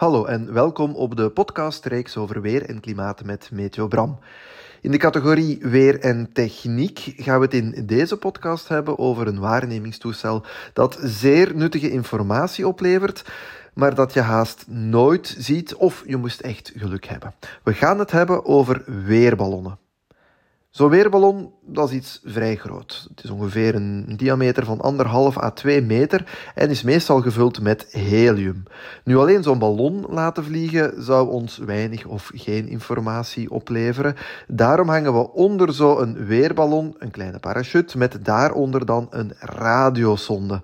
Hallo en welkom op de podcastreeks over weer en klimaat met Meteo Bram. In de categorie weer en techniek gaan we het in deze podcast hebben over een waarnemingstoestel dat zeer nuttige informatie oplevert, maar dat je haast nooit ziet of je moest echt geluk hebben. We gaan het hebben over weerballonnen. Zo'n weerballon, dat is iets vrij groot. Het is ongeveer een diameter van anderhalf à 2 meter en is meestal gevuld met helium. Nu alleen zo'n ballon laten vliegen zou ons weinig of geen informatie opleveren. Daarom hangen we onder zo'n weerballon een kleine parachute met daaronder dan een radiosonde.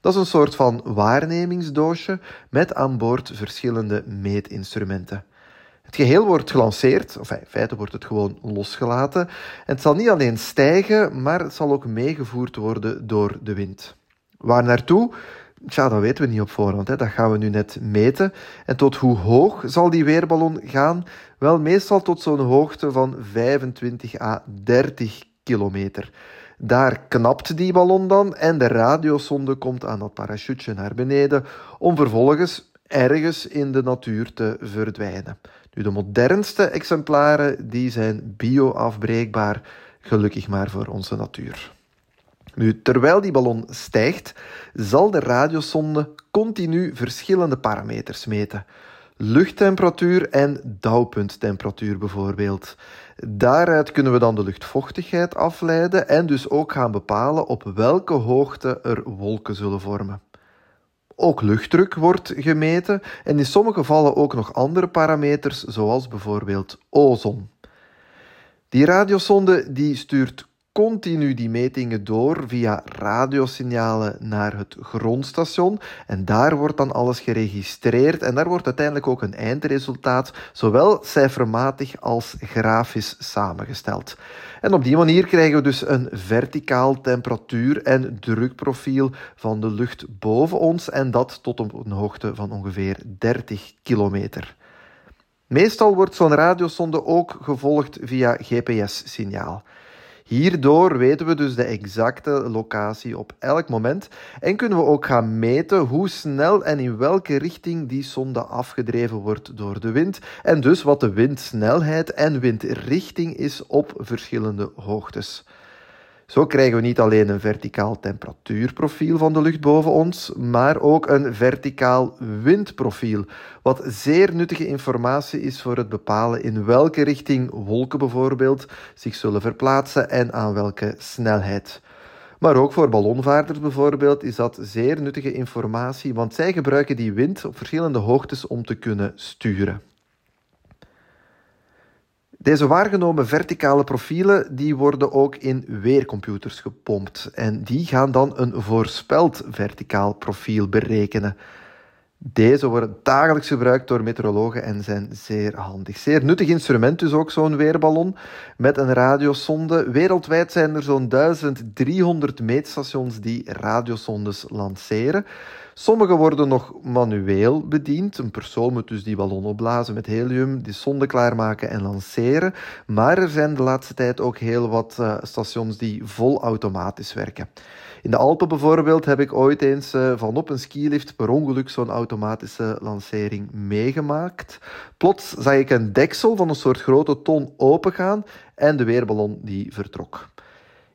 Dat is een soort van waarnemingsdoosje met aan boord verschillende meetinstrumenten. Het geheel wordt gelanceerd, of in feite wordt het gewoon losgelaten. En het zal niet alleen stijgen, maar het zal ook meegevoerd worden door de wind. Waar naartoe? Tja, dat weten we niet op voorhand. Hè. Dat gaan we nu net meten. En tot hoe hoog zal die weerballon gaan? Wel, meestal tot zo'n hoogte van 25 à 30 kilometer. Daar knapt die ballon dan en de radiosonde komt aan dat parachutje naar beneden om vervolgens ergens in de natuur te verdwijnen. Nu, de modernste exemplaren die zijn bio-afbreekbaar, gelukkig maar voor onze natuur. Nu, terwijl die ballon stijgt, zal de radiosonde continu verschillende parameters meten. Luchttemperatuur en dauwpunttemperatuur bijvoorbeeld. Daaruit kunnen we dan de luchtvochtigheid afleiden en dus ook gaan bepalen op welke hoogte er wolken zullen vormen. Ook luchtdruk wordt gemeten en in sommige gevallen ook nog andere parameters, zoals bijvoorbeeld ozon. Die radiosonde die stuurt continu die metingen door via radiosignalen naar het grondstation. En daar wordt dan alles geregistreerd en daar wordt uiteindelijk ook een eindresultaat, zowel cijfermatig als grafisch samengesteld. En op die manier krijgen we dus een verticaal temperatuur- en drukprofiel van de lucht boven ons en dat tot op een hoogte van ongeveer 30 kilometer. Meestal wordt zo'n radiosonde ook gevolgd via GPS-signaal. Hierdoor weten we dus de exacte locatie op elk moment en kunnen we ook gaan meten hoe snel en in welke richting die sonde afgedreven wordt door de wind en dus wat de windsnelheid en windrichting is op verschillende hoogtes. Zo krijgen we niet alleen een verticaal temperatuurprofiel van de lucht boven ons, maar ook een verticaal windprofiel, wat zeer nuttige informatie is voor het bepalen in welke richting wolken bijvoorbeeld zich zullen verplaatsen en aan welke snelheid. Maar ook voor ballonvaarders bijvoorbeeld is dat zeer nuttige informatie, want zij gebruiken die wind op verschillende hoogtes om te kunnen sturen. Deze waargenomen verticale profielen die worden ook in weercomputers gepompt en die gaan dan een voorspeld verticaal profiel berekenen. Deze worden dagelijks gebruikt door meteorologen en zijn zeer handig. Zeer nuttig instrument dus ook zo'n weerballon met een radiosonde. Wereldwijd zijn er zo'n 1300 meetstations die radiosondes lanceren. Sommige worden nog manueel bediend. Een persoon moet dus die ballon opblazen met helium, die sonde klaarmaken en lanceren. Maar er zijn de laatste tijd ook heel wat uh, stations die vol automatisch werken. In de Alpen bijvoorbeeld heb ik ooit eens uh, van op een skilift per ongeluk zo'n automatische lancering meegemaakt. Plots zag ik een deksel van een soort grote ton opengaan en de weerballon die vertrok.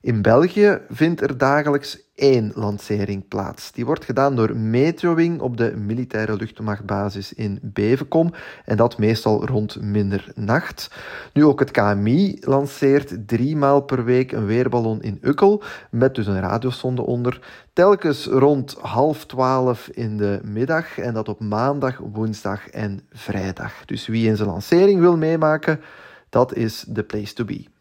In België vindt er dagelijks één lancering plaats. Die wordt gedaan door Meteowing op de militaire luchtmachtbasis in Bevenkom en dat meestal rond middernacht. Nu ook het KMI lanceert drie maal per week een weerballon in Ukkel met dus een radiosonde onder, telkens rond half twaalf in de middag en dat op maandag, woensdag en vrijdag. Dus wie in zijn lancering wil meemaken, dat is the place to be.